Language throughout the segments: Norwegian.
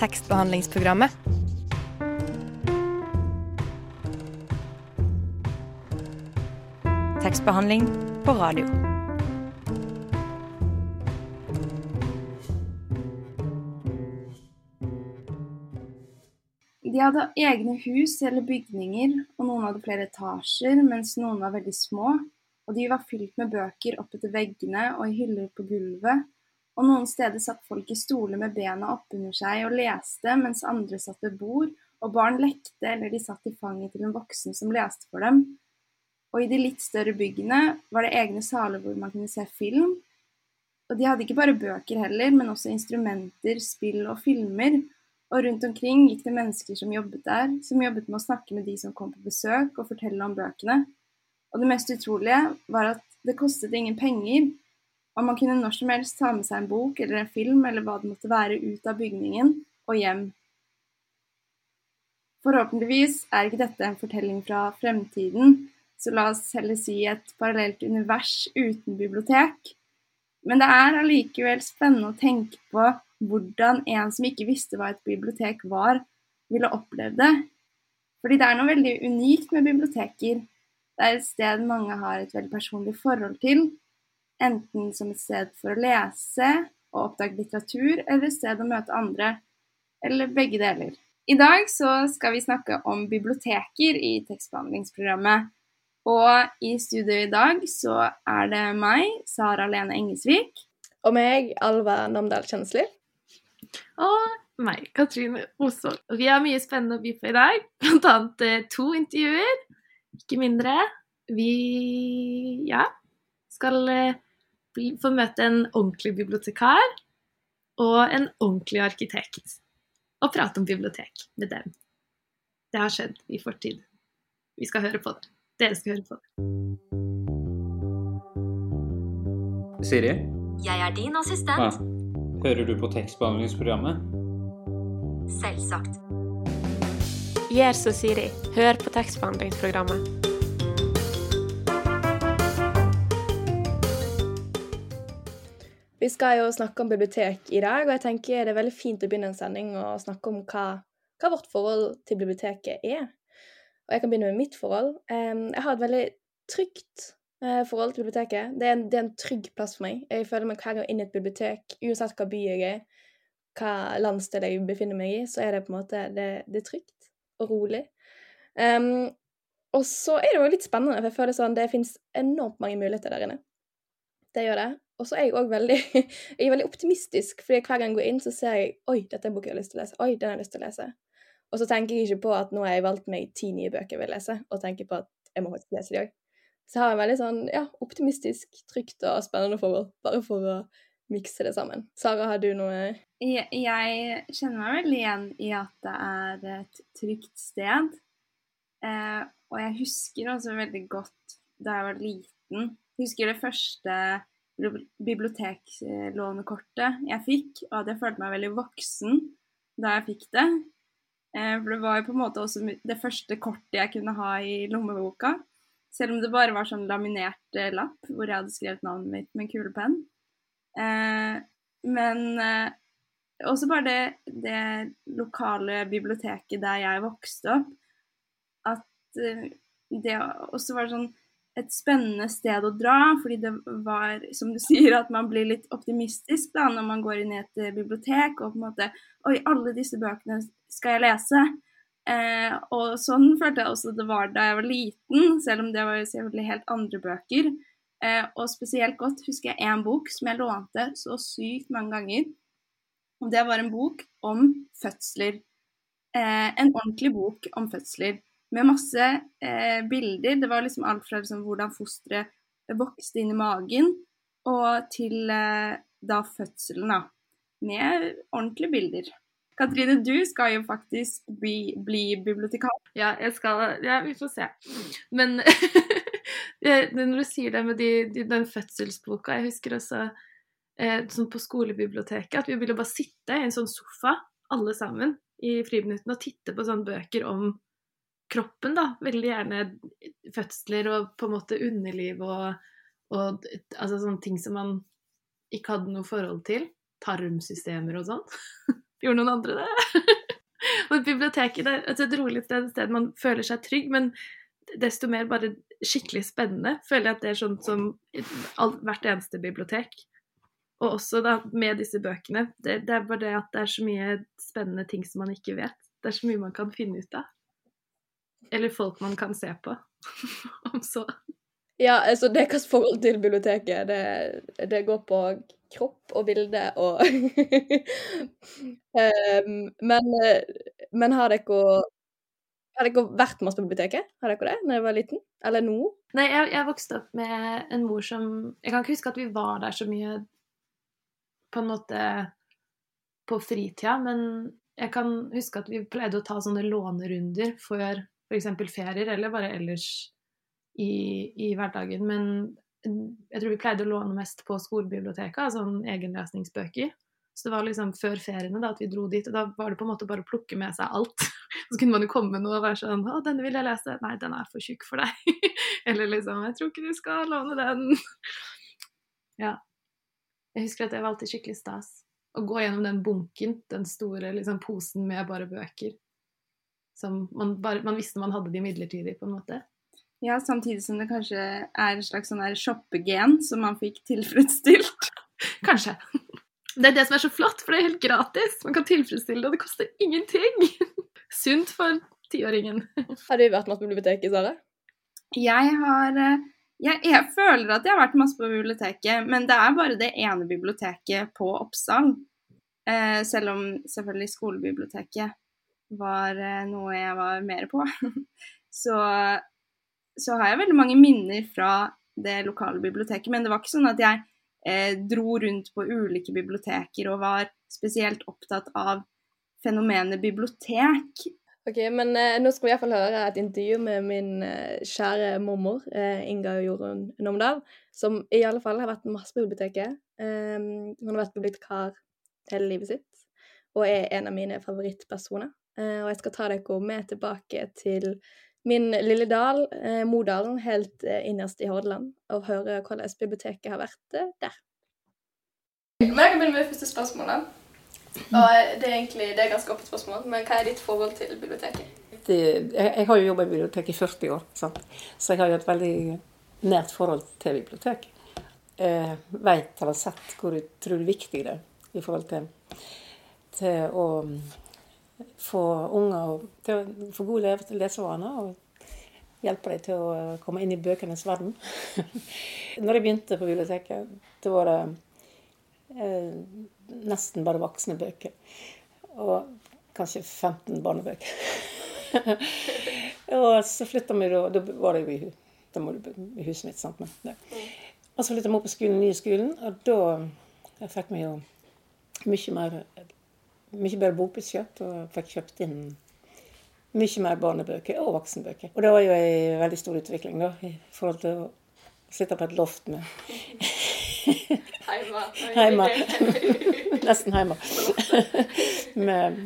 tekstbehandlingsprogrammet. Tekstbehandling på radio. De hadde egne hus eller bygninger, og noen hadde flere etasjer, mens noen var veldig små. Og de var fylt med bøker oppetter veggene og i hyller på gulvet. Og noen steder satt folk i stoler med bena oppunder seg og leste, mens andre satt ved bord, og barn lekte eller de satt i fanget til en voksen som leste for dem. Og i de litt større byggene var det egne saler hvor man kunne se film. Og de hadde ikke bare bøker heller, men også instrumenter, spill og filmer. Og rundt omkring gikk det mennesker som jobbet der, som jobbet med å snakke med de som kom på besøk og fortelle om bøkene. Og det mest utrolige var at det kostet ingen penger, og man kunne når som helst ta med seg en bok eller en film eller hva det måtte være ut av bygningen og hjem. Forhåpentligvis er ikke dette en fortelling fra fremtiden, så la oss heller si et parallelt univers uten bibliotek. Men det er allikevel spennende å tenke på hvordan en som ikke visste hva et bibliotek var, ville opplevd det. Fordi det er noe veldig unikt med biblioteker. Det er et sted mange har et veldig personlig forhold til. Enten som et sted for å lese og oppdage litteratur, eller et sted å møte andre. Eller begge deler. I dag så skal vi snakke om biblioteker i tekstbehandlingsprogrammet. Og i studio i dag så er det meg, Sara Lene Engesvik. Og meg, Alva Namdal Kjensli. Og meg, Katrine Osvold. Og vi har mye spennende å by på i dag. Blant annet eh, to intervjuer, ikke mindre. Vi ja, skal eh, få møte en ordentlig bibliotekar og en ordentlig arkitekt. Og prate om bibliotek med dem. Det har skjedd i fortid. Vi skal høre på det. Dere skal høre på det. Siri? Jeg er din assistent. Ja. Hører du på tekstbehandlingsprogrammet? Selvsagt. Gjør som Siri. Hør på tekstbehandlingsprogrammet. Vi skal jo snakke om bibliotek i dag, og jeg tenker det er veldig fint å begynne en sending og snakke om hva, hva vårt forhold til biblioteket er. Og jeg kan begynne med mitt forhold. Jeg har et veldig trygt uh, forhold til biblioteket. Det er, en, det er, en, trygg plass for meg. Jeg føler meg hver gang inn i et bibliotek, uansett hva by jeg er, hva landsdel jeg befinner meg i, så er det på en måte det, det er trygt og rolig. Um, og så er det jo litt spennende, for jeg føler sånn det fins enormt mange muligheter der inne. Det gjør det. Og så er jeg òg veldig, veldig optimistisk, fordi hver gang jeg går inn, så ser jeg oi, dette er boka jeg har lyst til å lese. Oi, den har jeg lyst til å lese. Og så tenker jeg ikke på at nå har jeg valgt meg ti nye bøker jeg vil lese, og tenker på at jeg må faktisk lese de òg. Så jeg har en veldig sånn ja, optimistisk, trygt og spennende forhold, bare for å mikse det sammen. Sara, har du noe jeg, kjenner meg veldig igjen i at det er et trygt sted. Eh, og jeg husker også veldig godt da jeg var liten. Husker det første biblioteklånekortet jeg fikk, og at jeg følte meg veldig voksen da jeg fikk det. Eh, for det var jo på en måte også det første kortet jeg kunne ha i lommeboka. Selv om det bare var sånn laminert eh, lapp hvor jeg hadde skrevet navnet mitt med en kulepenn. Eh, men også bare det, det, lokale biblioteket der jeg vokste opp, at det også var sånn et spennende sted å dra, fordi det var, som du sier, at man blir litt optimistisk da, når man går inn i et bibliotek og på en måte Oi, alle disse bøkene skal jeg lese. Eh, og sånn følte jeg også det var da jeg var liten, selv om det var selvfølgelig helt andre bøker. Eh, og spesielt godt husker jeg én bok som jeg lånte så sykt mange ganger. Og det var en bok om fødsler. Eh, en ordentlig bok om fødsler med masse eh, bilder. Det var liksom alt fra liksom, hvordan fosteret vokste inn i magen, og til eh, da fødselen, da. Med ordentlige bilder. Katrine, du skal jo faktisk bli, bli bibliotekar. Ja, jeg skal Ja, vi får se. Men når du sier det med de, de, den fødselsboka Jeg husker også eh, sånn på skolebiblioteket at vi ville bare sitte i en sånn sofa, alle sammen, i friminuttene og titte på sånne bøker om kroppen, da. Veldig gjerne fødsler og på en måte underliv og, og altså sånne ting som man ikke hadde noe forhold til. Tarmsystemer og sånn. Gjorde noen andre det? og biblioteket er altså et rolig sted, et sted man føler seg trygg, men desto mer bare skikkelig spennende. Føler jeg at det er sånn som all, hvert eneste bibliotek. Og også da med disse bøkene. Det, det er bare det at det er så mye spennende ting som man ikke vet. Det er så mye man kan finne ut av. Eller folk man kan se på. Om så. Ja, altså det hvilket forhold til biblioteket, det, det går på kropp og bilde og um, men, men har dere har dere vært masse på biblioteket? Har dere det når dere var liten? Eller nå? Nei, jeg, jeg vokste opp med en mor som Jeg kan ikke huske at vi var der så mye på en måte på fritida, men jeg kan huske at vi pleide å ta sånne lånerunder før f.eks. ferier, eller bare ellers i, i, hverdagen. Men jeg tror vi pleide å låne mest på skolebiblioteket, altså egenlesningsbøker. Så det var liksom før feriene da, at vi dro dit, og da var det på en måte bare å plukke med seg alt. Så kunne man jo komme med noe og være sånn 'Å, denne vil jeg lese.' 'Nei, den er for tjukk for deg.' Eller liksom 'Jeg tror ikke du skal låne den'. Ja. Jeg husker at det var alltid skikkelig stas. Å gå gjennom den bunken, den store liksom, posen med bare bøker. Som man, bare, man visste man hadde de midlertidig, på en måte. Ja, samtidig som det kanskje er en slags sånn shoppegen som man fikk tilfredsstilt. Kanskje. Det er det som er så flott, for det er helt gratis. Man kan tilfredsstille det, og det koster ingenting. Sunt for tiåringen. Har du vært masse på biblioteket, Sara? Jeg har eh, jeg, jeg, føler at jeg har vært masse på biblioteket, men det er bare det ene biblioteket på Oppsal. Eh, selv om selvfølgelig skolebiblioteket var eh, noe jeg var mer på. så, så, har jeg veldig mange minner fra det lokale biblioteket. Men det var ikke sånn at jeg eh, dro rundt på ulike biblioteker og var spesielt opptatt av fenomenet bibliotek. Ok, men eh, nå skal vi iallfall høre et intervju med min eh, kjære mormor, eh, Inga Jorunn Nomdal, som i alle fall har vært masse på biblioteket. Um, hun har vært bibliotekar hele livet sitt, og er en av mine favorittpersoner. Uh, og jeg skal ta dere med tilbake til min lille dal, eh, Modalen, helt eh, innerst i Hordaland, og høre hvordan biblioteket har vært eh, der. Men jeg kan begynne med det første spørsmålet. Og det er egentlig det er ganske åpent spørsmål, men hva er ditt forhold til biblioteket? Det, jeg, jeg, har jo jobba i biblioteket i 40 år, sant? så jeg har jo et veldig nært forhold til bibliotek. Eh, veit eller sett hvor utrolig viktig det er i forhold til, til å få unger til å få gode lesevaner. og hjelpe dem til å komme inn i bøkenes verden. Når jeg begynte på biblioteket, da var det eh, nesten bare voksne bøker. Og kanskje 15 barnebøker. og så flytta vi da Da var det jo i, huset mitt. sant? Men, og så flytta vi opp på skolen, nye skolen, og da fikk vi jo mye mer mye bedre bokbudsjett og fikk kjøpt inn mye mer barnebøker og voksenbøker. Og det var jo ei veldig stor utvikling da, i forhold til å sitte på et loft med Heima. Nesten heima. med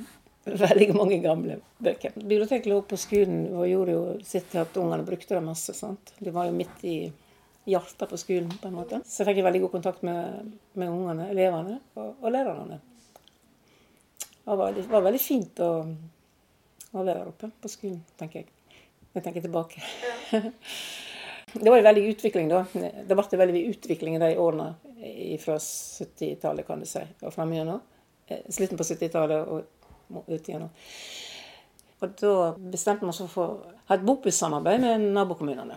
veldig mange gamle bøker. Biblioteket lå på skolen og gjorde jo sitt til at ungene brukte det masse. sant? De var jo midt i hjertet på skolen, på en måte. Så jeg fikk veldig god kontakt med, med ungene, elevene og, og lærerne. Det var, det var veldig fint å, å, være der oppe på skolen, tenker jeg. Når jeg tenker tilbake. Ja. det var en veldig utvikling da. Det ble veldig utvikling i de årene fra 70-tallet, kan du si, og fram igjennom. Eh, slutten på 70-tallet og ut igjennom. Og da bestemte man oss for å ha et bokbussamarbeid med nabokommunene.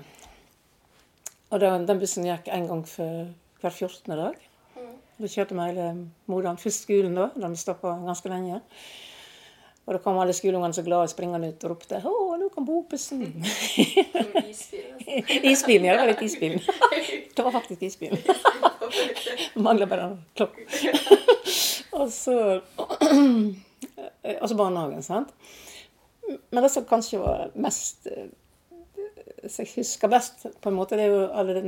Og den bussen gikk en gang for hver 14. dag. Da kjørte vi hele Modalen. Først skolen, da. Da vi stoppa ganske lenge. Og da kom alle skoleungene så glade springende ut og ropte 'Å, nå kom bokbussen!' isbilen. Ja, det var litt isbilen. Det var faktisk isbilen. Mangler bare klokka. og så Og så barnehagen, sant. Men det som kanskje var mest som jeg husker best, på en måte, det er jo alle de,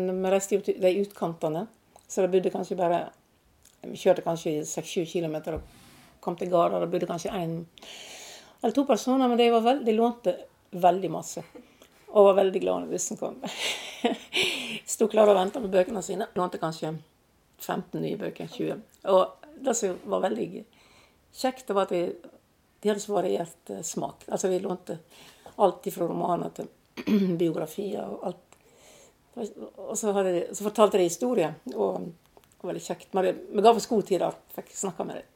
de utkantene. Så det bodde kanskje bare vi kjørte kanskje 6-7 km og kom til gårder. Det bodde kanskje én eller to personer, men de, veld, de, lånte veldig masse. Og var veldig glad når bussen kom. Sto klar og venta på bøkene sine. Lånte kanskje 15 nye bøker. 20. Og det som var veldig kjekt, det var at de, de hadde så variert eh, smak. Altså vi lånte alt fra romaner til biografier og alt. Og så, hadde så fortalte de historier, og var veldig kjekt. Hadde, vi ga oss god tid da. fikk snakka med dem.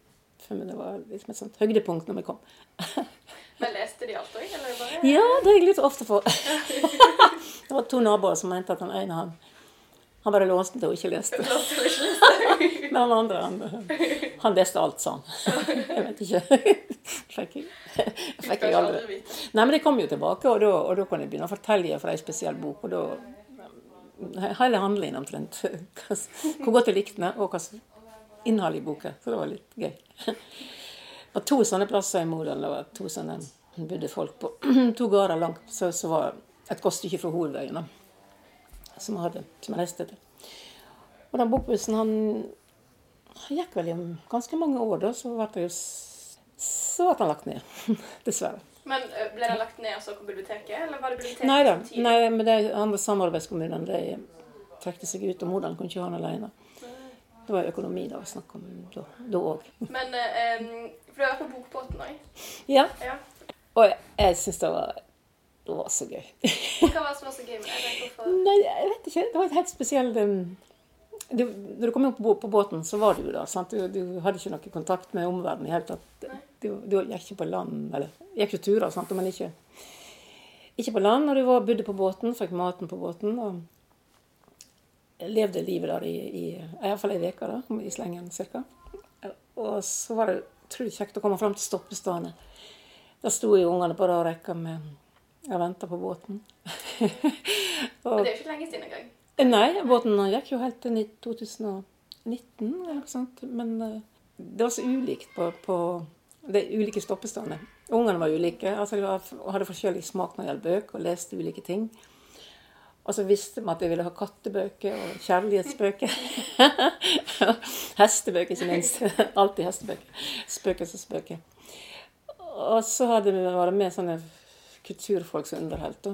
Det var liksom et sånt høydepunkt når vi kom. Men leste de alt òg, eller bare Ja, det er jeg litt ofte for. det var to naboer som mente at den ene han, han bare låste og ikke leste. Men han andre, han, han leste alt, sånn. Jeg vet ikke. Fikk jeg, fikk jeg aldri. Nei, men de kom jo tilbake, og da, og da kan jeg begynne å fortelle fra ei spesiell bok. og da Hele handlingen omtrent. Hvor godt jeg likte den, og hva innholdet i boka. Så det var litt gøy. Var to sånne plasser i Modalen. Det var to sånne bodde folk på to gårder langt. Så, så var et godt stykke fra hovedveien som jeg hadde, som jeg reiste til. Og den bokbussen, han, han gikk vel i ganske mange år, da. Så ble det jo så ble han lagt ned. Dessverre. Men ble det lagt ned og så på biblioteket, eller var det biblioteket Nei da. Nei, men de andre samarbeidskommunene de trekte seg ut, og Modalen kunne ikke ha den alene. Det var økonomi da, var snakk om da- òg. Men ø, For du har vært på Bokbåten òg. Ja. Ja. Og jeg, jeg syns det var det var så gøy. Hva var det som var så gøy med det? Nei, jeg vet ikke. Det var et helt spesielt um, du, Når du kom opp på, båten, så var du jo der. Sant? Du, du hadde ikke noe kontakt med omverdenen i det hele tatt. Du, du gikk ikke på land, eller gikk jo turer, sant? men ikke, ikke på land. Og du var, bodde på båten, fikk maten på båten. og levde livet der i, i iallfall ei uke, i slengen cirka. Og så var det utrolig kjekt å komme fram til stoppestedene. Da sto jo ungene på rad rekke med og venta på båten. Og, det er jo ikke lenge siden engang. Nei, båten gikk jo helt til ni- 2019 eller noe sånt. Men eh, det var så ulikt på, på de ulike stoppestedene. Ungene var ulike altså de hadde forskjellig smak når det gjaldt bøker, og leste ulike ting. Og så visste vi at jeg ville ha kattebøker og kjærlighetsbøker. hestebøker, ikke minst. Alltid hestebøker. Spøkelsesbøker. Og så hadde vi vært med sånne kulturfolk som underholdt.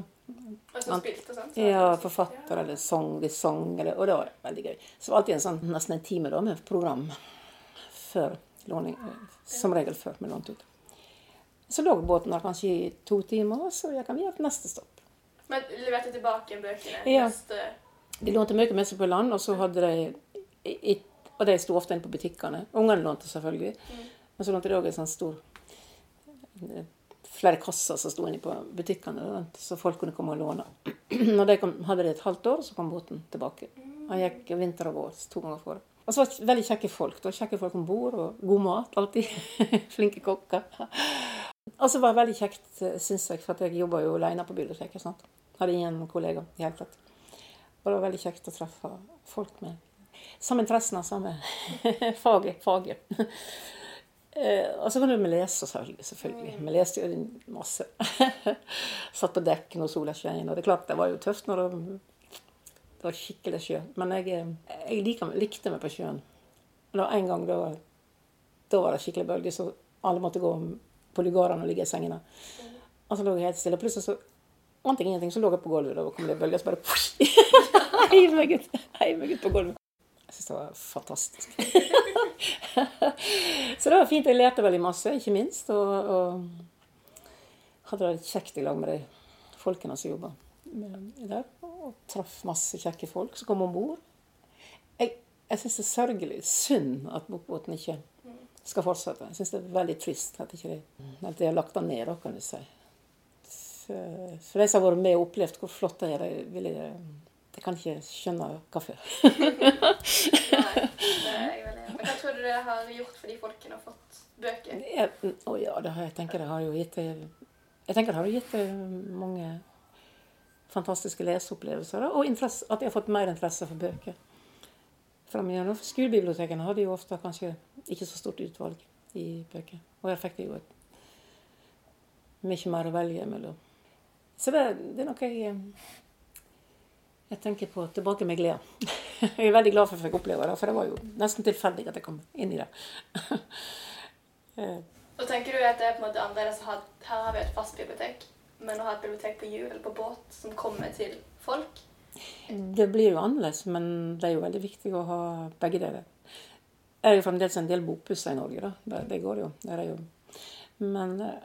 Da. Og så spilte og sånn. så- Ja, forfatter eller sang, de sang, eller, og det var veldig gøy. Så det var alltid en sånn, nesten en time da, med program før låning. Som regel før vi lånte ut. Så lå båten der kanskje i to timer, og så gikk vi gjøre neste stopp. Men leverte tilbake bøkene Ja. neste De lånte mye med seg på land, og så hadde de Og de sto ofte inne på butikkene. Ungene lånte selvfølgelig. Men så lånte de òg en sånn stor Flere kasser som sto inne på butikkene, så folk kunne komme og låne. Når de hadde det et halvt år, så kom båten tilbake. Han gikk vinter og vår to ganger for. Og så var det veldig kjekke folk. da, kjekke folk om bord, og god mat alltid. Flinke kokker. Og så var det veldig kjekt, syns jeg, for jeg jobba jo alene på biblioteket. sant? Hadde ingen kollegaer i hele tatt. Og det var veldig kjekt å treffe folk med samme interessen samme faget. faget. Eh, og så var det med lese, selvfølgelig. Vi leste jo masse. Satt på dekk når sola skein. Og det er klart, det var jo tøft når det, det var skikkelig sjø. Men jeg, eh, jeg liker, likte meg på sjøen. Det en gang da, da var det skikkelig bølger, så alle måtte gå på lugarene og ligge i sengene. Og så lå jeg helt stille. Plutselig så ante jeg ingenting, så lå jeg på gulvet. og Da kom det bølger, så bare heiv meg ut på gulvet. Jeg syns det var fantastisk. så det var fint. Jeg lærte veldig masse, ikke minst. Og, og hadde det kjekt i lag med de folkene som jobba der. Og traff masse kjekke folk som kom om bord. Jeg, jeg syns det er sørgelig synd at Bokbåten ikke skal fortsette. Jeg syns det er veldig trist at ikke de, at de har lagt den ned, kan du si. For de som har vært med og opplevd hvor flott det er, ville vil jeg, kan ikke skjønne hvorfor. Men hva tror du det har gjort fordi folkene har fått bøker? Jeg, oh ja, det har, jeg tenker det har jo gitt Jeg tenker det har gitt mange fantastiske leseopplevelser. da, Og interesse, at jeg har fått mer interesse for bøker. Fremigjennom. Skolebibliotekene hadde jo ofte kanskje ikke så stort utvalg i bøker. Og her fikk de jo et mye mer å velge mellom. Så det, det er noe jeg jeg tenker på tilbake med glede. Jeg er veldig glad for at jeg fikk oppleve det, for det var jo nesten tilfeldig at jeg kom inn i det. Eh, Og tenker du at det er på en måte annerledes å ha Her har vi et fast bibliotek, men å ha et bibliotek på hjul eller på båt som kommer til folk Det blir jo annerledes, men det er jo veldig viktig å ha begge deler. Det er jo fremdeles en del bokpusser i Norge, da. Det, det går jo. Det er jo. Men eh,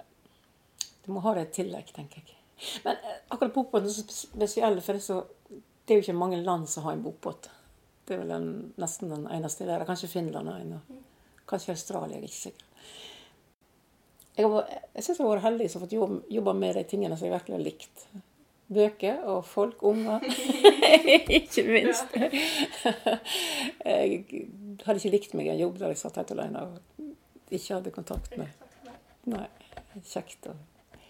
du må ha det i tillegg, tenker jeg. Men eh, akkurat bokbåten er så spesiell, for det er, så, det er jo ikke mange land som har en bokbåt. Det er vel en, nesten den eneste der. Kanskje Finland er en, kanskje Australia. Jeg er ikke sikker. Jeg, har jeg syns jeg har vært heldig som har fått jobbe med de tingene som jeg virkelig har likt. Bøker og folk, unger. ikke minst. jeg hadde ikke likt meg i en jobb der jeg satt helt alene og ikke hadde kontakt med Nei. Kjekt. Og...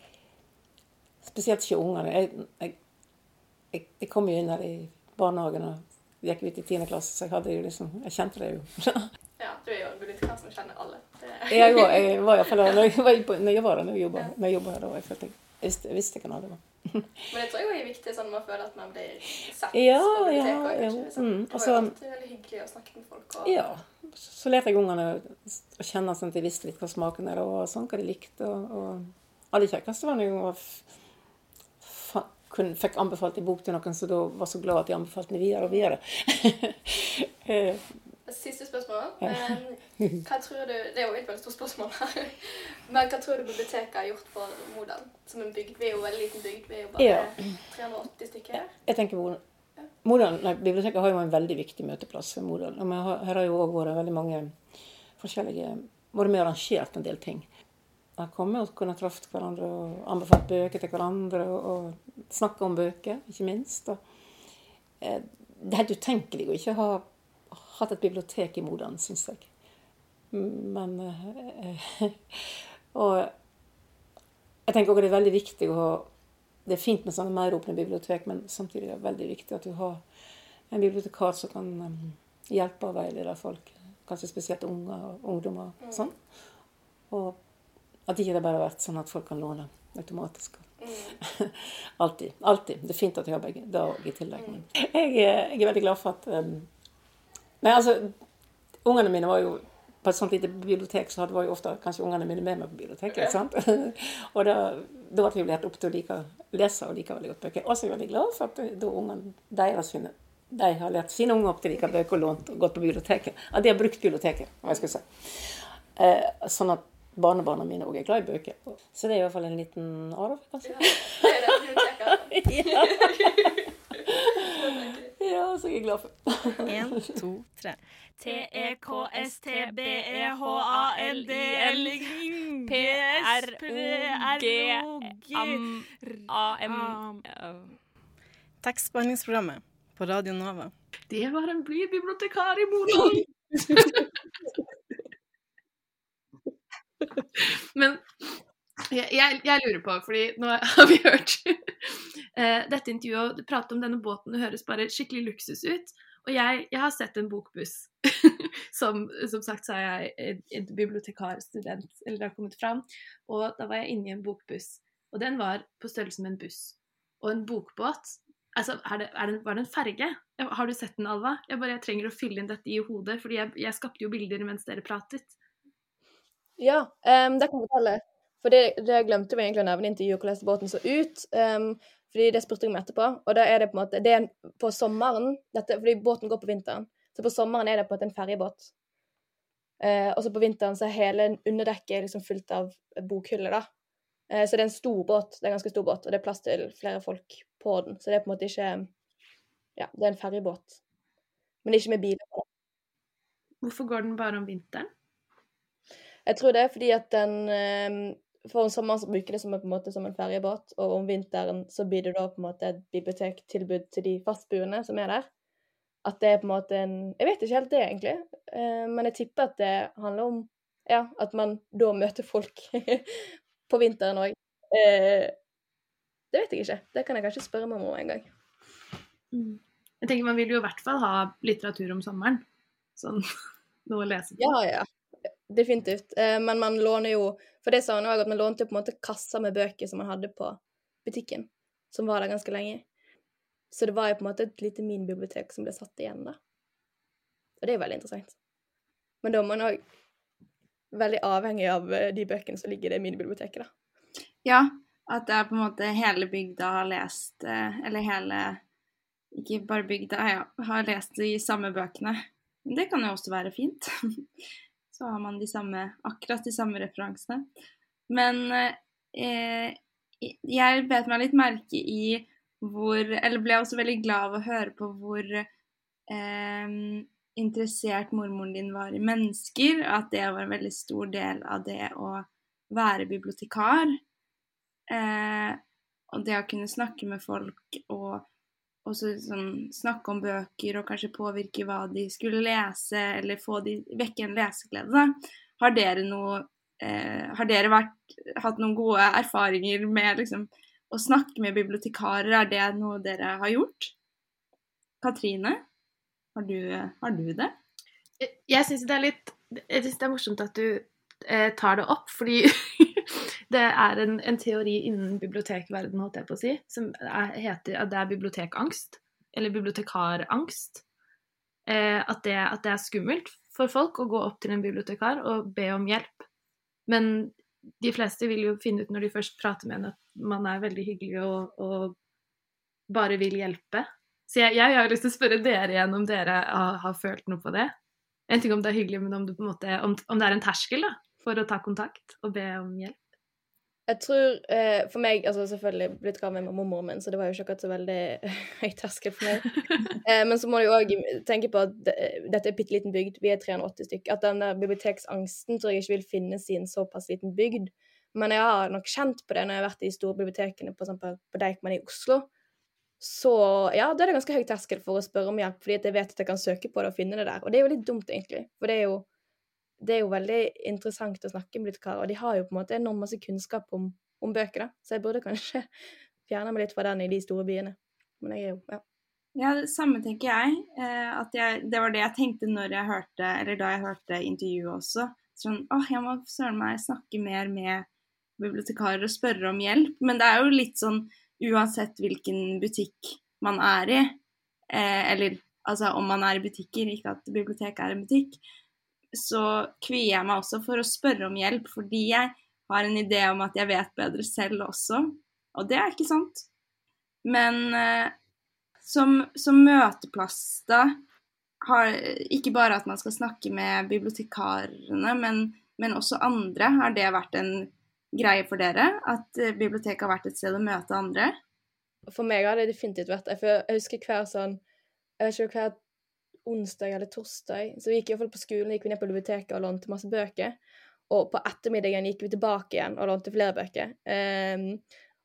Spesielt ikke ungene. Jeg, jeg, jeg, jeg kom jo inn her i barnehagen og gikk ut i 10. klasse, så jeg jo liksom Jeg kjente det jo. Ja, du er jo bibliotekar som kjenner alle. Jeg, var, jeg var iallfall der når jeg var, når jeg var der når jeg jobba her. da. Jeg, følte jeg, jeg visste, jeg hvem alle var. Men det tror jeg det er viktig, sånn man føler at man blir sett Ja, på biblioteket. ja, ja, liksom- mm, Det var altså- jo alltid veldig hyggelig å snakke med folk. Og... Ja. Så lærte jeg ungene å kjenne sånn at de visste litt hva smaken er, og sånn, hva de likte. Og, og aller kjekkeste var når jeg var kun fikk anbefalt en bok til noen, så da var så glad at de anbefalte den videre og videre. Eh, Siste spørsmål. Hva tror du, Det er jo et veldig stort spørsmål her. Men hva tror du biblioteket har gjort for Modal som en bygd? Vi er jo en veldig liten bygd. Vi er jo bare Ja. 380 stykker. Jeg tenker hvor- Modal, nei, Biblioteket har jo en veldig viktig møteplass for Modal. Og har, her har jo òg vært veldig mange forskjellige Vært med og arrangert en del ting. Jeg har kommet og kunnet truffet hverandre og anbefalt bøker til hverandre. Og, og snakka om bøker, ikke minst. Og, eh, det er helt utenkelig å ikke ha hatt et bibliotek i Modern, syns jeg. Men eh, Og jeg tenker også det er veldig viktig å ha Det er fint med sånne meråpne bibliotek, men samtidig er det veldig viktig at du har en bibliotekar som kan um, hjelpe og veilede folk. Kanskje spesielt unger og ungdommer. Sånn. Og at ikke det bare har vært sånn at folk kan låne automatisk. alltid. Alltid. Det er fint at jeg har begge dag i tillegg. Mm. jeg, er- jeg er veldig glad for at um, Nei, altså Ungene mine var jo på et sånt lite bibliotek, så var jo ofte kanskje ungene mine med meg på biblioteket. Ja. sant? og da, da ble vi lært opp til å like lese og like veldig godt bøker. Og så er jeg veldig glad for at da ungene deres sine de har lært sine unger opp til å like bøker og lånt og gått på biblioteket. At de har brukt biblioteket, hva jeg skal si. Eh, sånn at barnebarna mine òg er glad i bøker. Så det er i hvert fall en liten arv, kanskje. Det er det biblioteket. Ja, så jeg er glad for. En, to, tre. P-R-O-G-A-M-A-M Tekstbehandlingsprogrammet på Radio Nova. Det var en blid bibliotekar i Modal. Men jeg, jeg, jeg lurer på, fordi nå har vi hørt eh, dette intervjuet og prate om denne båten, det høres bare skikkelig luksus ut. Og jeg, jeg har sett en bokbuss. som, som sagt så er jeg en- en bibliotekarstudent, eller det har kommet fram. Og da var jeg inne i en bokbuss, og den var på størrelse med en buss. Og en bokbåt Altså, er det, er det, var det en ferge? Har du sett den, Alva? Jeg bare jeg trenger å fylle inn dette i hodet, fordi jeg, jeg skapte jo bilder mens dere pratet. Ja, um, det kan jeg fortelle. For det, det glemte vi egentlig å nevne i intervjuet, hvordan båten så ut. Um, fordi det spurte jeg om etterpå. Og da er det på en måte det er På sommeren dette, Fordi båten går på vinteren. Så på sommeren er det på en måte en ferjebåt. Uh, og så på vinteren så er hele underdekket liksom fullt av bokhyller, da. Uh, så det er en stor båt. Det er en ganske stor båt, og det er plass til flere folk på den. Så det er på en måte ikke Ja, det er en ferjebåt. Men ikke med biler. Hvorfor går den bare om vinteren? Jeg tror det er fordi at den eh, For om sommeren så bruker det som en, på en måte som en ferjebåt, og om vinteren så blir det da på en måte et bibliotektilbud til de fastboende som er der. At det er på en måte en Jeg vet ikke helt det, egentlig, eh, men jeg tipper at det handler om ja, at man da møter folk på vinteren òg. Eh, det vet jeg ikke. Det kan jeg kanskje spørre mamma om en gang. Jeg tenker Man vil jo i hvert fall ha litteratur om sommeren. Sånn noe å lese på. Ja, ja. Definitivt. Eh, men man låner jo For det sa han òg, at man lånte på en måte kasser med bøker som man hadde på butikken, som var der ganske lenge. Så det var jo på en måte et lite minibibliotek som ble satt igjen, da. Og det er jo veldig interessant. Men da er man òg veldig avhengig av eh, de bøkene som ligger i det minibiblioteket, da. Ja, at det er på en måte hele bygda har lest eh, Eller hele Ikke bare bygda, ja, har lest de samme bøkene. Det kan jo også være fint. Så har man de samme, akkurat de samme referansene. Men eh, jeg bet meg litt merke i hvor Eller ble også veldig glad av å høre på hvor eh, interessert mormoren din var i mennesker. At det var en veldig stor del av det å være bibliotekar. Eh, og det å kunne snakke med folk og også sånn, snakke om bøker og kanskje påvirke hva de skulle lese, eller få de, vekke en leseglede. Har dere noe eh, Har dere vært, hatt noen gode erfaringer med liksom, å snakke med bibliotekarer? Er det noe dere har gjort? Katrine, har du, har du det? Jeg, jeg syns det er litt Jeg synes det er morsomt at du eh, tar det opp, fordi det er en, en, teori innen bibliotekverden, holdt jeg på å si, som er, heter at det er bibliotekangst. Eller bibliotekarangst. Eh, at, det, at, det, er skummelt for folk å gå opp til en bibliotekar og be om hjelp. Men de fleste vil jo finne ut når de først prater med en at man er veldig hyggelig og, og bare vil hjelpe. Så jeg, jeg, har lyst til å spørre dere igjen om dere har, har, følt noe på det. En ting om det er hyggelig, men om det, måte, om, om det er en terskel da, for å ta kontakt og be om hjelp. Jeg tror eh, For meg altså Selvfølgelig blitt gravid med mormoren min, så det var jo ikke akkurat så veldig høy terskel for meg. Eh, men så må du òg tenke på at det, dette er bitte liten bygd, vi er 380 stykker. At den der biblioteksangsten tror jeg ikke vil finnes i en såpass liten bygd. Men jeg har nok kjent på det når jeg har vært i storbibliotekene, f.eks. på Deichman i Oslo. Så ja, da er det ganske høy terskel for å spørre om hjelp, fordi jeg vet at jeg kan søke på det og finne det der. Og det er jo litt dumt, egentlig. For det er jo det er jo veldig interessant å snakke med bibliotekarer, og de har jo på en måte enormt masse kunnskap om, om, bøker, da. Så jeg burde kanskje fjerne meg litt fra den i de store byene. Men jeg er jo ja. Ja, det samme tenker jeg. Eh, at jeg, Det var det jeg tenkte når jeg hørte, eller da jeg hørte intervjuet også. Sånn åh, jeg må søren meg snakke mer med bibliotekarer og spørre om hjelp. Men det er jo litt sånn uansett hvilken butikk man er i, eh, eller altså om man er i butikker, ikke at biblioteket er en butikk, så kvier jeg meg også for å spørre om hjelp, fordi jeg har en idé om at jeg vet bedre selv også. Og det er ikke sant. Men eh, som, som, møteplass, da, har ikke bare at man skal snakke med bibliotekarene, men, men også andre. Har det vært en greie for dere? At eh, biblioteket har vært et sted å møte andre? For meg har det definitivt vært det. Jeg husker hver sånn Jeg vet ikke hver onsdag eller torsdag. Så vi gikk iallfall på skolen, gikk vi ned på biblioteket og lånte masse bøker. Og på ettermiddagen gikk vi tilbake igjen og lånte flere bøker. Um,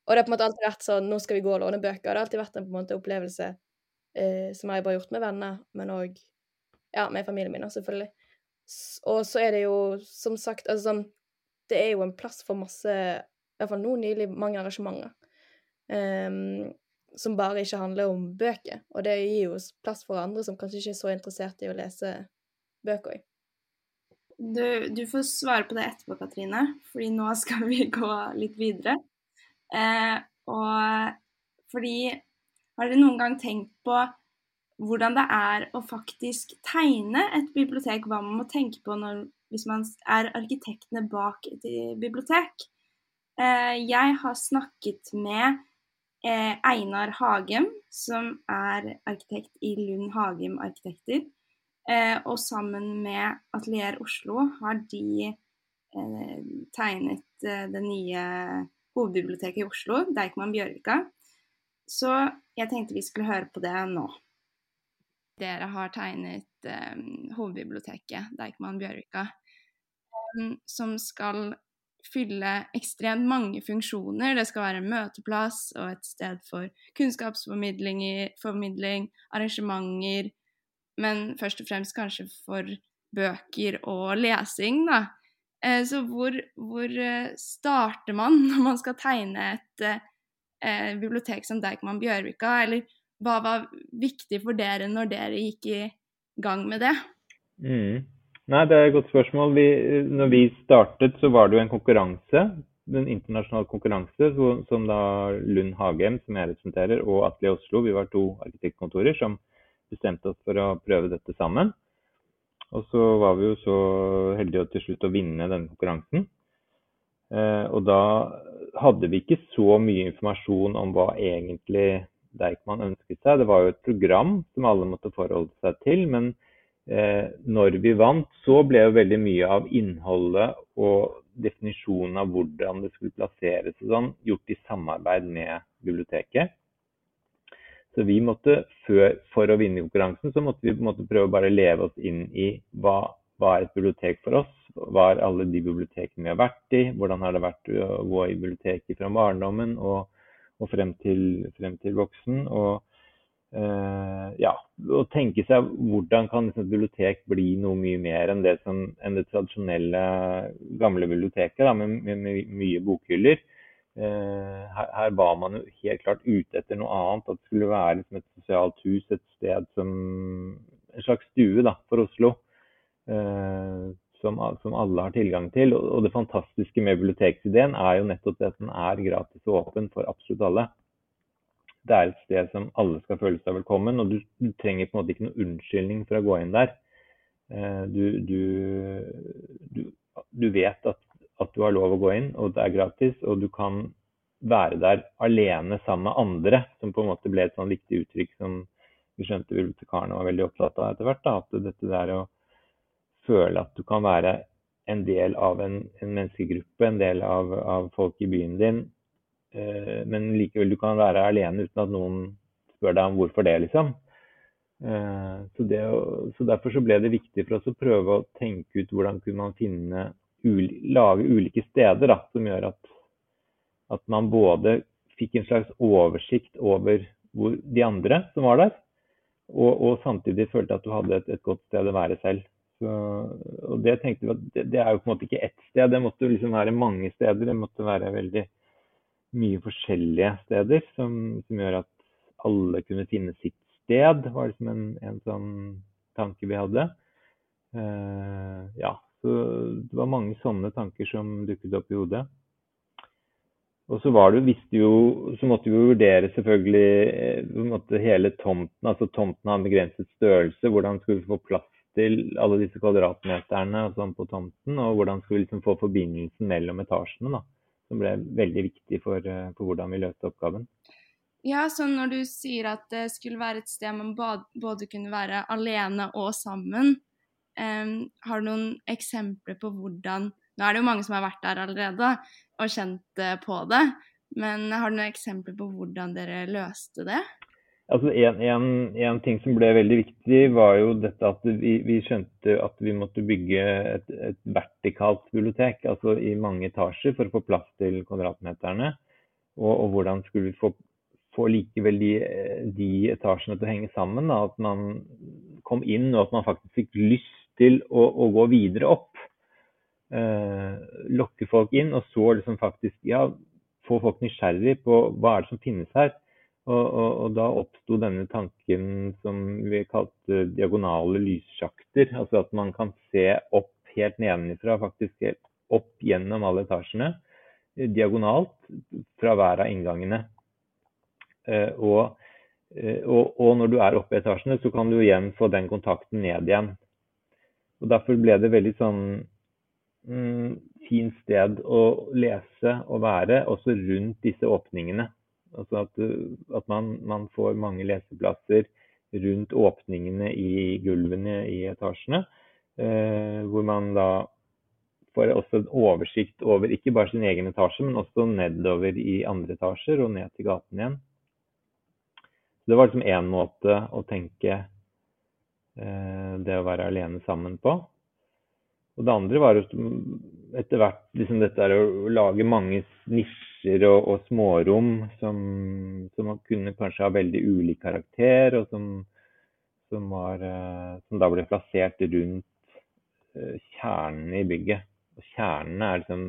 og det har på en måte alltid vært sånn Nå skal vi gå og låne bøker. Og det har alltid vært en en måte opplevelse uh, som jeg bare har gjort med venner, men òg ja, med familien min, selvfølgelig. Og så er det jo som sagt altså sånn Det er jo en plass for masse I hvert fall nå nylig mange arrangementer. Um, som bare ikke handler om bøker. Og det gir jo plass for andre som kanskje ikke er så interessert i å lese bøker. Du, du, får svare på det etterpå, Katrine, fordi nå skal vi gå litt videre. Eh, og fordi Har dere noen gang tenkt på hvordan det er å faktisk tegne et bibliotek? Hva man må tenke på når, hvis man er arkitektene bak et bibliotek? Eh, jeg har snakket med Einar Hagem, som er arkitekt i Lund Hagem Arkitekter. Eh, og sammen med Atelier Oslo har de eh, tegnet eh, det nye hovedbiblioteket i Oslo, Deichman Bjørvika. Så jeg tenkte vi skulle høre på det nå. Dere har tegnet eh, hovedbiblioteket, Deichman Bjørvika, eh, som skal fylle ekstremt mange funksjoner. Det skal være en møteplass og et sted for kunnskapsformidling, arrangementer, men først og fremst kanskje for bøker og lesing, da. Eh, så hvor, hvor eh, starter man når man skal tegne et eh, bibliotek som Deichman Bjørvika, eller hva var viktig for dere når dere gikk i gang med det? Mm. Nei, det er et godt spørsmål. Vi, når vi startet, så var det jo en konkurranse. En internasjonal konkurranse som da Lund Hagem, som jeg representerer, og Atle Oslo, vi var to arkitektkontorer som bestemte oss for å prøve dette sammen. Og så var vi jo så heldige til slutt å vinne denne konkurransen. Eh, og da hadde vi ikke så mye informasjon om hva egentlig Deichman ønsket seg. Det var jo et program som alle måtte forholde seg til. men når vi vant, så ble jo veldig mye av innholdet og definisjonen av hvordan det skulle plasseres og sånn, gjort i samarbeid med biblioteket. Så vi måtte, før, For å vinne konkurransen så måtte vi måtte prøve å bare leve oss inn i hva, hva er et bibliotek for oss. Hva er alle de bibliotekene vi har vært i? Hvordan har det vært å gå i biblioteket fra barndommen og, og frem, til, frem, til, voksen? Og ja, å tenke seg hvordan kan et bibliotek bli noe mye mer enn det, som, enn det tradisjonelle gamle biblioteket da, med, med, med mye bokhyller. Eh, her, her, var man jo helt klart ute etter noe annet. At det skulle være liksom et sosialt hus, et sted som En slags stue da, for Oslo. Eh, som, som, alle har tilgang til. Og, og det fantastiske med biblioteksideen er jo nettopp det at den er gratis og åpen for absolutt alle. Det er et sted som alle skal føle seg velkommen, og du, du trenger på en måte ikke noen unnskyldning for å gå inn der. Eh, du, du, du, vet at at du har lov å gå inn, og det er gratis. Og du kan være der alene sammen med andre, som på en måte ble et sånn viktig uttrykk som vi skjønte bibliotekarene var veldig opptatt av etter hvert. Da, at dette der å føle at du kan være en del av en, en menneskegruppe, en del av, av, folk i byen din, men likevel du kan være alene uten at noen spør deg om hvorfor det, liksom. Eh, så, det, så Derfor så ble det viktig for oss å prøve å tenke ut hvordan kunne man finne lage ulike steder da, som gjør at, at, man både fikk en slags oversikt over de andre som var der, og, og, samtidig følte at du hadde et, et godt sted å være selv. Så, og det tenkte vi at det, det, er jo på en måte ikke ett sted, det måtte liksom være mange steder. Det måtte være veldig mye forskjellige steder som, som gjør at alle kunne finne sitt sted. Var liksom en, en sånn tanke vi hadde. Uh, ja, så det var mange sånne tanker som dukket opp i hodet. Og så var det, visste jo, så måtte vi vurdere selvfølgelig eh, hele tomten. altså Tomten har begrenset størrelse. Hvordan skulle vi få plass til alle disse kvadratmeterne og sånn på tomten? Og hvordan skulle vi liksom få forbindelsen mellom etasjene, da, som ble veldig viktig for, eh, for hvordan vi løste oppgaven. Ja, så når du sier at det skulle være et sted man både kunne være alene og sammen, Um, har du noen eksempler på hvordan Nå er det jo mange som har vært der allerede og kjent uh, på det, men har du noen eksempler på hvordan dere løste det? Altså en, en, en, ting som ble veldig viktig, var jo dette at vi, vi skjønte at vi måtte bygge et, et, vertikalt bibliotek, altså i mange etasjer, for å få plass til kvadratmeterne. Og, og hvordan skulle vi få, få likevel de, de, etasjene til å henge sammen? Da, at man kom inn, og at man faktisk fikk lyst til å, å gå videre opp. Eh, lokke folk inn, og så liksom faktisk ja, få folk nysgjerrig på hva er det som finnes her. Og, og, og da oppsto denne tanken som vi kalte diagonale lyssjakter. Altså at man kan se opp helt nedenfra, faktisk helt opp gjennom alle etasjene. Diagonalt fra hver av inngangene. Eh, eh, og, og, når du er oppe i etasjene, så kan du igjen få den kontakten ned igjen. Og Derfor ble det veldig sånn mm, fint sted å lese og være, også rundt disse åpningene. Altså at, at man, man, får mange leseplasser rundt åpningene i gulvene i etasjene. Eh, hvor man da får også en oversikt over ikke bare sin egen etasje, men også nedover i andre etasjer og ned til gaten igjen. Det var liksom én måte å tenke Eh, det å være alene sammen på. Og det andre var etter hvert liksom dette å lage mange nisjer og, og smårom som, som, kunne kanskje ha veldig ulik karakter, og som, som, var, eh, som da ble plassert rundt eh, kjernen i bygget. Og kjernen er liksom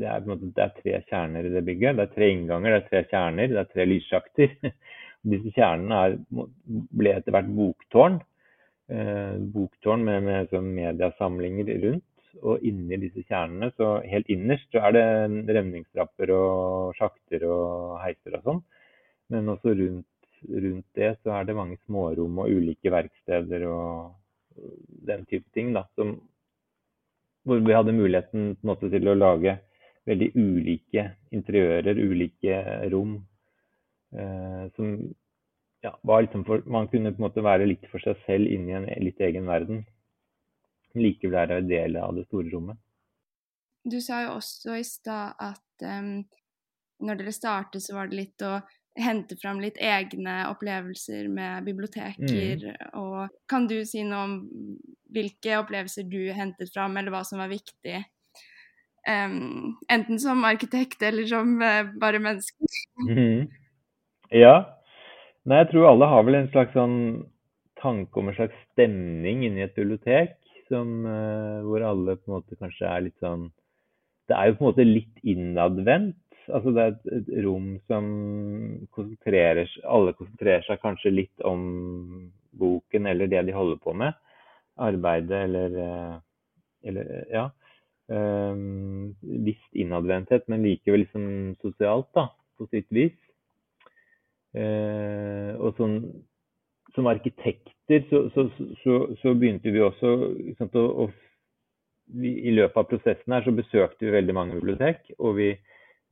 det er, måte, det er, tre kjerner i det bygget. Det er tre innganger, det er tre kjerner, det er tre lyssjakter. Disse kjernene er, ble etter hvert boktårn eh, boktårn med, med sånn mediasamlinger rundt. Og inni disse kjernene, så helt innerst, så er det revningstrapper og sjakter og heiser og sånn. Men også rundt, rundt, det så er det mange smårom og ulike verksteder og den type ting. da, som, Hvor vi hadde muligheten måte, til å lage veldig ulike interiører, ulike rom. Eh, som ja, var liksom for, Man kunne på en måte være litt for seg selv inni en litt egen verden. Likevel er en del av det store rommet. Du sa jo også i stad at um, når dere startet, så var det litt å hente fram litt egne opplevelser med biblioteker. Mm. Og kan du si noe om hvilke opplevelser du hentet fram, eller hva som var viktig? Um, enten som arkitekt eller som uh, bare menneske. Mm. Ja. Nei, jeg tror alle har vel en slags sånn tanke om en slags stemning inni et bibliotek, som, uh, hvor alle på en måte kanskje er litt sånn Det er jo på en måte litt innadvendt. Altså det er et, et rom som konsentrerer Alle konsentrerer seg kanskje litt om boken eller det de holder på med. Arbeidet eller, uh, eller Ja. Um, visst innadvendthet, men likevel liksom sosialt, da, på sitt vis. Uh, og sånn, som arkitekter så, så, så, så, begynte vi også sant, å, å vi, I løpet av prosessen her så besøkte vi veldig mange bibliotek. Og vi,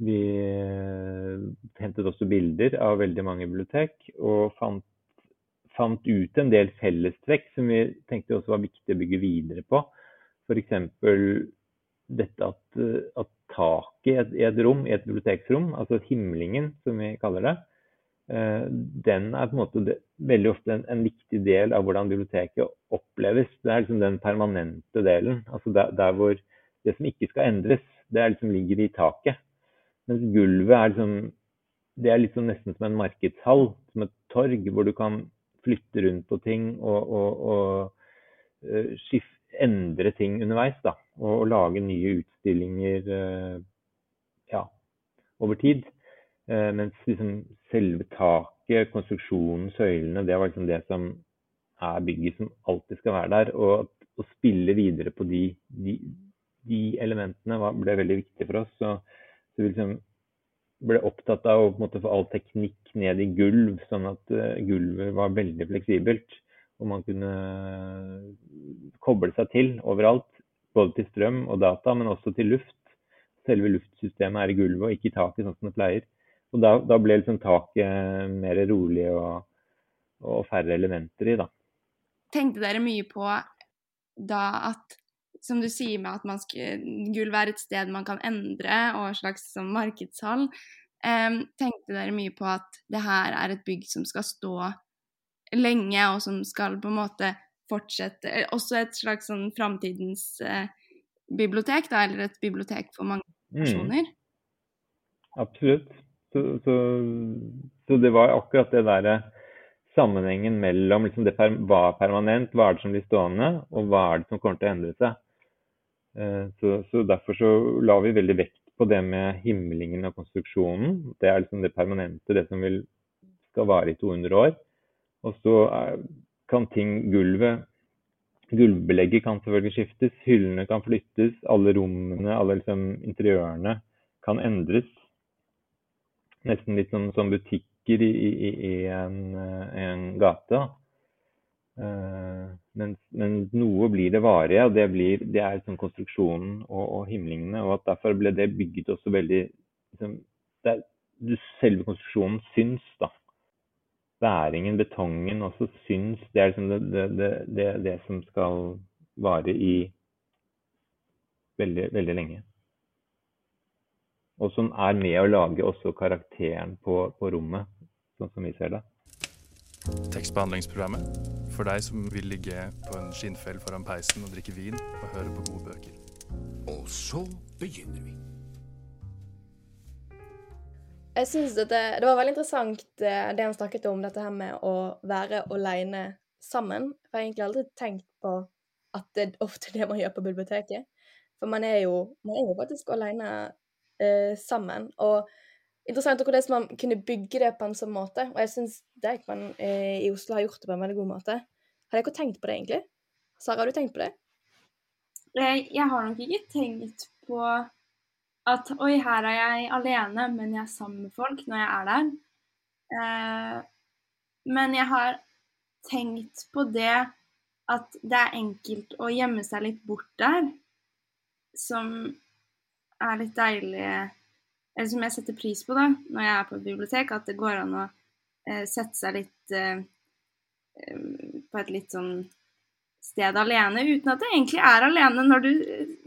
vi uh, hentet også bilder av veldig mange bibliotek. Og fant, fant ut en del fellestrekk som vi tenkte også var viktig å bygge videre på. F.eks dette at, at taket i et, et, rom, i et biblioteksrom, altså himlingen som vi kaller det, eh, den er på en måte veldig ofte en, en, viktig del av hvordan biblioteket oppleves. Det er liksom den permanente delen. altså der, der, hvor det som ikke skal endres, det liksom ligger i taket. Mens gulvet er liksom det er liksom nesten som en markedshall, som et torg, hvor du kan flytte rundt på ting og, og, og uh, skifte endre ting underveis. da, Og, og lage nye utstillinger uh, ja, over tid. Uh, mens liksom selve taket, konstruksjonen, søylene, det var liksom det som er bygget som alltid skal være der. Og å spille videre på de, de, de elementene var, ble veldig viktig for oss. Så, så vi liksom ble opptatt av å måte, få all teknikk ned i gulv, sånn at uh, gulvet var veldig fleksibelt og man kunne koble seg til overalt. Både til strøm og data, men også til luft. Selve luftsystemet er i gulvet og ikke i taket, sånn som det pleier. Og da, da ble liksom taket mer rolig og, og, færre elementer i, da. Tenkte dere mye på da at som du sier med at man skal, gulvet er et sted man kan endre, og en slags sånn markedshall. Um, tenkte dere mye på at det her er et bygg som skal stå lenge, og som skal på en måte fortsette eh, Også et slags sånn framtidens uh, bibliotek, da, eller et bibliotek for mange mm. personer. Mm. Absolutt. Så, så, så, det var akkurat det derre sammenhengen mellom liksom det per, hva er permanent, hva er det som blir stående, og hva er det som kommer til å endre seg. Eh, så, så, derfor så la vi veldig vekt på det med himlingen og konstruksjonen. Det er liksom det permanente, det som vil, skal vare i 200 år. Og så kan ting Gulvet Gulvbelegget kan selvfølgelig skiftes, hyllene kan flyttes, alle rommene, alle liksom interiørene kan endres. Nesten litt som, som butikker i, i, i en, en, gate. Uh, men, men, noe blir det varige, og det, blir, det er liksom konstruksjonen og, og, himlingene. og at Derfor ble det bygget også veldig liksom, er, Selve konstruksjonen syns, da væringen, betongen, også syns. Det er liksom det, det, det som skal vare i veldig, veldig lenge. Og som er med å lage også karakteren på, på rommet, sånn som vi ser det. Tekstbehandlingsprogrammet for deg som vil ligge på en skinnfell foran peisen og drikke vin og høre på gode bøker. Og så begynner vi. Jeg synes det, det var veldig interessant eh, det han snakket om, dette her med å være aleine sammen. For jeg har egentlig aldri tenkt på at det er ofte det man gjør på biblioteket. For man er jo, man er jo faktisk aleine eh, sammen. Og interessant hvordan man kunne bygge det på en sånn måte. Og jeg syns Deichman eh, i Oslo har gjort det på en veldig god måte. Har dere tenkt på det, egentlig? Sara, har du tenkt på det? Jeg har nok ikke tenkt på at oi, her er jeg alene, men jeg er sammen med folk når jeg er der. Eh, men jeg har tenkt på det at det er enkelt å gjemme seg litt bort der, som er litt deilig Eller som jeg setter pris på da, når jeg er på et bibliotek, at det går an å eh, sette seg litt eh, eh, på et litt sånn sted alene, uten at det egentlig er alene. Når, du,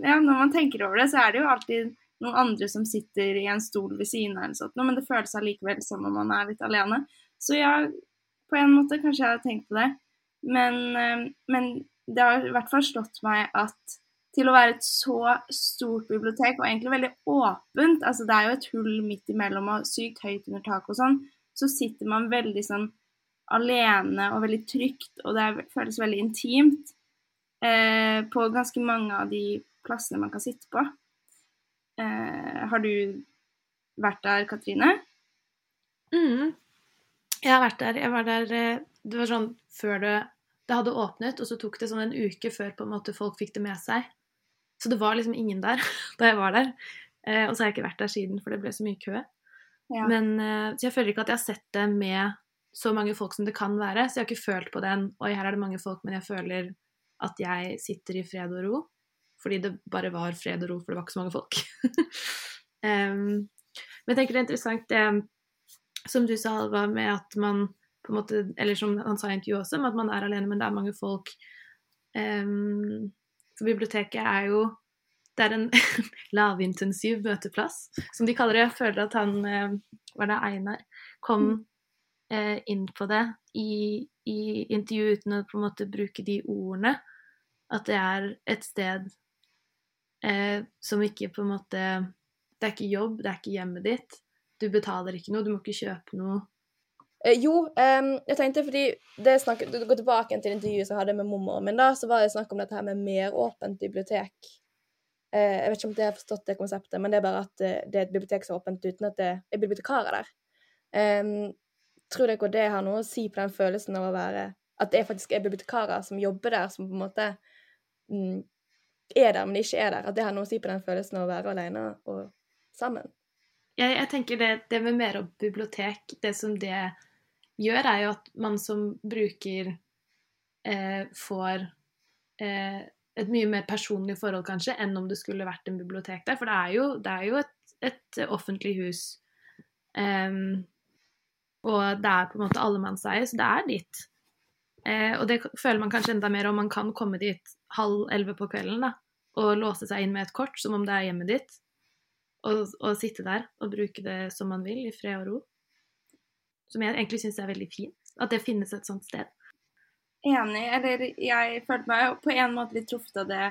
ja, når man tenker over det, så er det jo alltid noen andre som sitter i en stol ved siden av, eller sånt, men det føles allikevel som om man er litt alene. Så ja, på en måte kanskje jeg har tenkt på det. Men, eh, men det har i hvert fall slått meg at til å være et så stort bibliotek, og egentlig veldig åpent, altså det er jo et hull midt imellom og sykt høyt under taket og sånn, så sitter man veldig sånn alene og veldig trygt, og det føles veldig intimt eh, på ganske mange av de plassene man kan sitte på. Eh, har du vært der, Katrine? Mm. Jeg har vært der. Jeg var der eh, Det var sånn før det, det hadde åpnet, og så tok det sånn en uke før på en måte folk fikk det med seg. Så det var liksom ingen der da jeg var der. Eh, og så har jeg ikke vært der siden, for det ble så mye kø. Ja. Men eh, Så jeg føler ikke at jeg har sett det med så mange folk som det kan være. Så jeg har ikke følt på den Oi, her er det mange folk, men jeg føler at jeg sitter i fred og ro. Fordi det bare var fred og ro, for det var ikke så mange folk. um, men jeg tenker det er interessant det som du sa, Halva, med at man på en måte Eller som han sa i intervjuet også, med at man er alene, men det er mange folk. Em, for biblioteket er jo det er en lavintensiv møteplass, som de kaller det. Jeg føler at han, eh, var det Einar, kom eh, inn på det i, i intervju uten å på en måte bruke de ordene. At det er et sted eh, som ikke på en måte Det er ikke jobb, det er ikke hjemmet ditt. Du betaler ikke noe, du må ikke kjøpe noe. Eh, jo, em, jeg tenkte fordi det snakket, Du går tilbake til intervjuet som jeg hadde med mormoren min, da, så var det snakk om dette her med meråpent bibliotek. Eh, jeg vet ikke om jeg har forstått det konseptet, men det er bare at eh, det er et bibliotek som er åpent uten at det er bibliotekarer der. Em, tror dere det har noe å si på den følelsen av å være At det faktisk er bibliotekarer som jobber der, som på en måte mm, er der, men ikke er der? At det har noe å si på den følelsen av å være alene og sammen? Jeg, jeg tenker det, det med mer bibliotek, det som det gjør, er jo at man som bruker eh, får eh, et mye mer personlig forhold, kanskje, enn om det skulle vært en bibliotek der. For det er jo, det er jo et, et offentlig hus. Um, og det er på en måte allemannseie, så det er ditt. Eh, og det føler man kanskje enda mer om man kan komme dit halv elleve på kvelden da, og låse seg inn med et kort, som om det er hjemmet ditt, og, og sitte der og bruke det som man vil, i fred og ro. Som jeg egentlig syns er veldig fint. At det finnes et sånt sted. Enig. Eller jeg følte meg på en måte litt truffet av det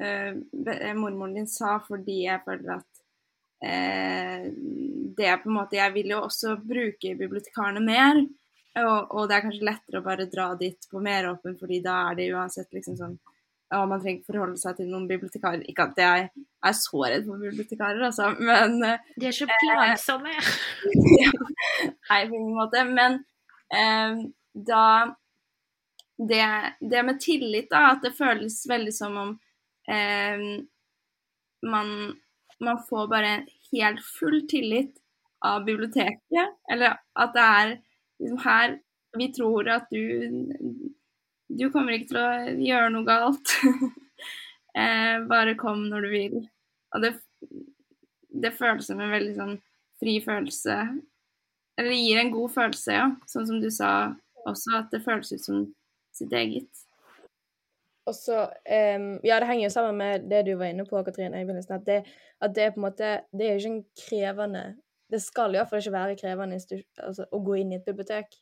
uh, mormoren din sa, fordi jeg føler at uh, det er på en måte Jeg vil jo også bruke bibliotekarene mer. Og, og det er kanskje lettere å bare dra dit på meråpen, fordi da er det uansett liksom sånn ja, man trenger ikke forholde seg til noen bibliotekarer. Ikke at jeg er så redd for bibliotekarer, altså, men eh, De er så plagsomme. Nei, på ingen måte. Men eh, da det, det med tillit, da, at det føles veldig som om eh, man, man får bare helt full tillit av biblioteket. Eller at det er liksom her Vi tror at du Du kommer ikke til å gjøre noe galt. eh, bare kom når du vil. Og det, det føles som en veldig sånn fri følelse. Eller det gir en god følelse, ja. Sånn som du sa også, at det føles ut som sitt eget. Og så um, Ja, det henger jo sammen med det du var inne på, Katrine, i begynnelsen. At det, at det er på en måte Det er jo ikke en krevende Det skal iallfall ikke være krevende altså, å gå inn i et bibliotek.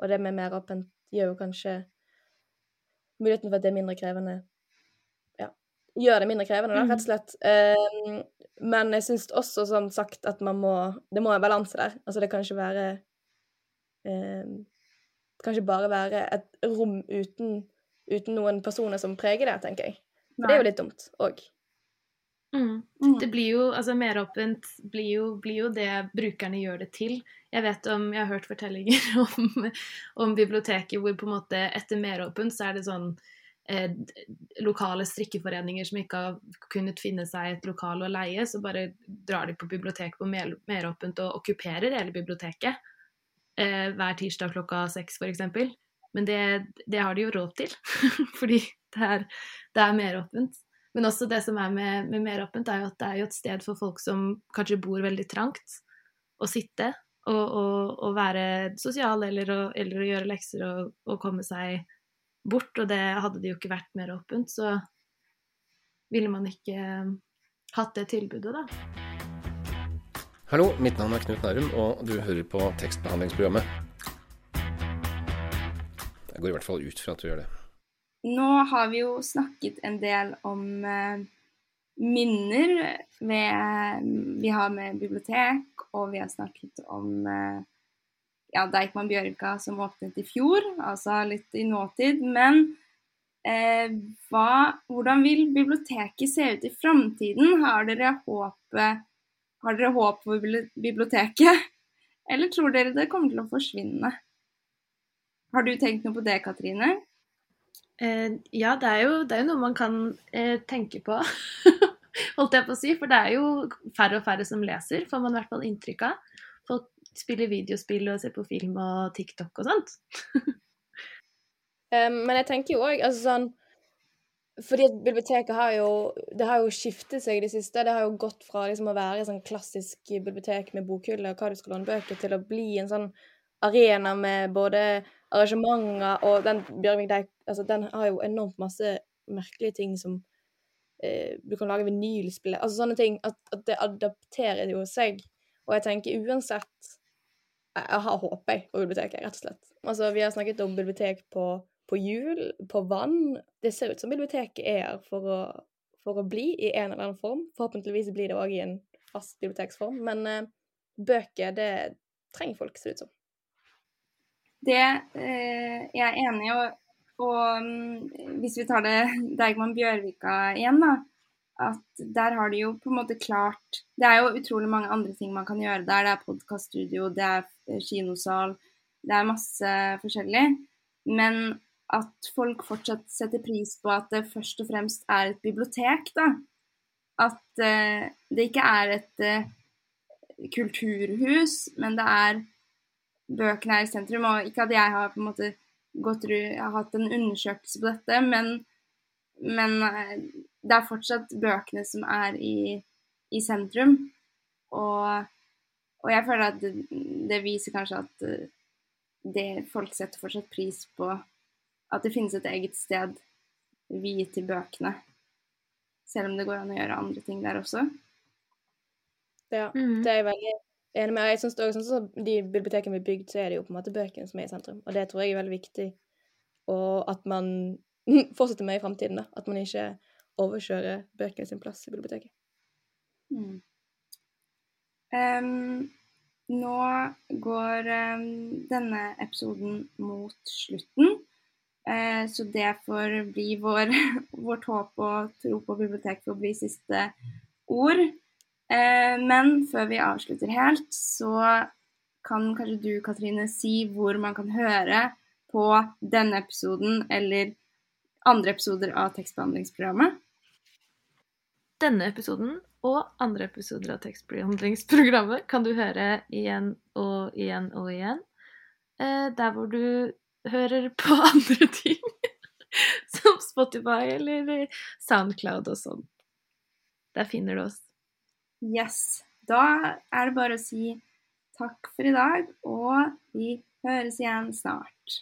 Og det med mer åpent gjør jo kanskje muligheten for at det er mindre krevende Ja, gjør det mindre krevende, da, rett og slett. Um, men jeg syns også, som sagt, at man må Det må en balanse der. Altså, det kan ikke være um, Det kan ikke bare være et rom uten uten noen personer som preger det, tenker jeg. For det er jo litt dumt òg. Mm. Det blir jo, altså Meråpent blir jo, blir jo det brukerne gjør det til. Jeg vet om, jeg har hørt fortellinger om, om biblioteket hvor på en måte etter Meråpent så er det sånn eh, lokale strikkeforeninger som ikke har kunnet finne seg et lokal å leie, så bare drar de på biblioteket på Mer- Meråpent og okkuperer hele biblioteket eh, hver tirsdag klokka seks f.eks. Men det, det har de jo råd til, fordi det er, det er meråpent. Men også det som er med, med meråpent, er jo at det er jo et sted for folk som kanskje bor veldig trangt, å sitte. og, og, og være sosial eller å, eller å gjøre lekser og, og, komme seg bort. Og det hadde det jo ikke vært mer åpent, så ville man ikke eh, hatt det tilbudet, da. Hallo, mitt navn er Knut Nærum, og du hører på tekstbehandlingsprogrammet. Jeg går i hvert fall ut fra at du gjør det. Nå har vi jo snakket en del om eh, minner ved, vi har med bibliotek, og vi har snakket om eh, ja, Deichman Bjørka som åpnet i fjor, altså litt i nåtid. Men eh, hva, hvordan vil biblioteket se ut i framtiden? Har dere håpet har dere håp for biblioteket, eller tror dere det kommer til å forsvinne? Har du tenkt noe på det, Katrine? Eh, ja, det er, jo, det er, jo, noe man kan eh, tenke på, holdt jeg på å si. For det er jo færre og færre som leser, får man i hvert fall inntrykk av. Folk spiller videospill og ser på film og TikTok og sånt. um, men jeg tenker jo òg, altså sånn fordi at biblioteket har jo Det har jo skiftet seg i det siste. Det har jo gått fra liksom å være sånn klassisk bibliotek med bokhylle og hva du skal låne bøker, til å bli en sånn arena med både arrangementer og den Bjørvik Deik altså Den har jo enormt masse merkelige ting som eh, Du kan lage vinylspill Altså sånne ting. At, at, det adapterer jo seg. Og jeg tenker uansett Jeg, har håp, på biblioteket, rett og slett. Altså, vi har snakket om bibliotek på på hjul, på vann. Det ser ut som biblioteket er her for å, for å bli i en eller annen form. Forhåpentligvis blir det òg i en fast biblioteksform. Men eh, bøker, det trenger folk, ser det ut som. Det eh, jeg er enig i, og, um, hvis vi tar det Deigman-Bjørvika igjen, da. At der har de jo på en måte klart Det er jo utrolig mange andre ting man kan gjøre der. Det er podkaststudio, det er kinosal, det er masse forskjellig. Men at folk fortsatt setter pris på at det først og fremst er et bibliotek, da. At eh, det ikke er et eh, kulturhus, men det er bøkene er i sentrum. Og ikke at jeg har på en måte gått har hatt en undersøkelse på dette, men, men uh, det er fortsatt bøkene som er i, i sentrum. Og, og, jeg føler at det, det viser kanskje at det folk setter fortsatt pris på at det finnes et eget sted viet til bøkene. Selv om det går an å gjøre andre ting der også. Ja, mm. det er jeg veldig enig med. Jeg synes det også, sånn som De bibliotekene blir bygd, så er det jo på en måte bøkene som er i sentrum. Og det tror jeg er veldig viktig. Og at man fortsetter med i framtiden. At man ikke overkjører bøkene sin plass i biblioteket. Mm. Um, nå går um, denne episoden mot slutten. Uh, så det får bli vår, vårt håp og tro på biblioteket for å bli siste ord. Eh, men før vi avslutter helt, så kan kanskje du, Katrine, si hvor man kan høre på denne episoden eller andre episoder av tekstbehandlingsprogrammet? Denne episoden og andre episoder av tekstbehandlingsprogrammet kan du høre igjen og igjen og igjen. Eh, der hvor du hører på andre ting. Som Spotify eller Soundcloud og sånn. Der finner du oss. Yes. Da er det bare å si takk for i dag, og vi høres igjen snart.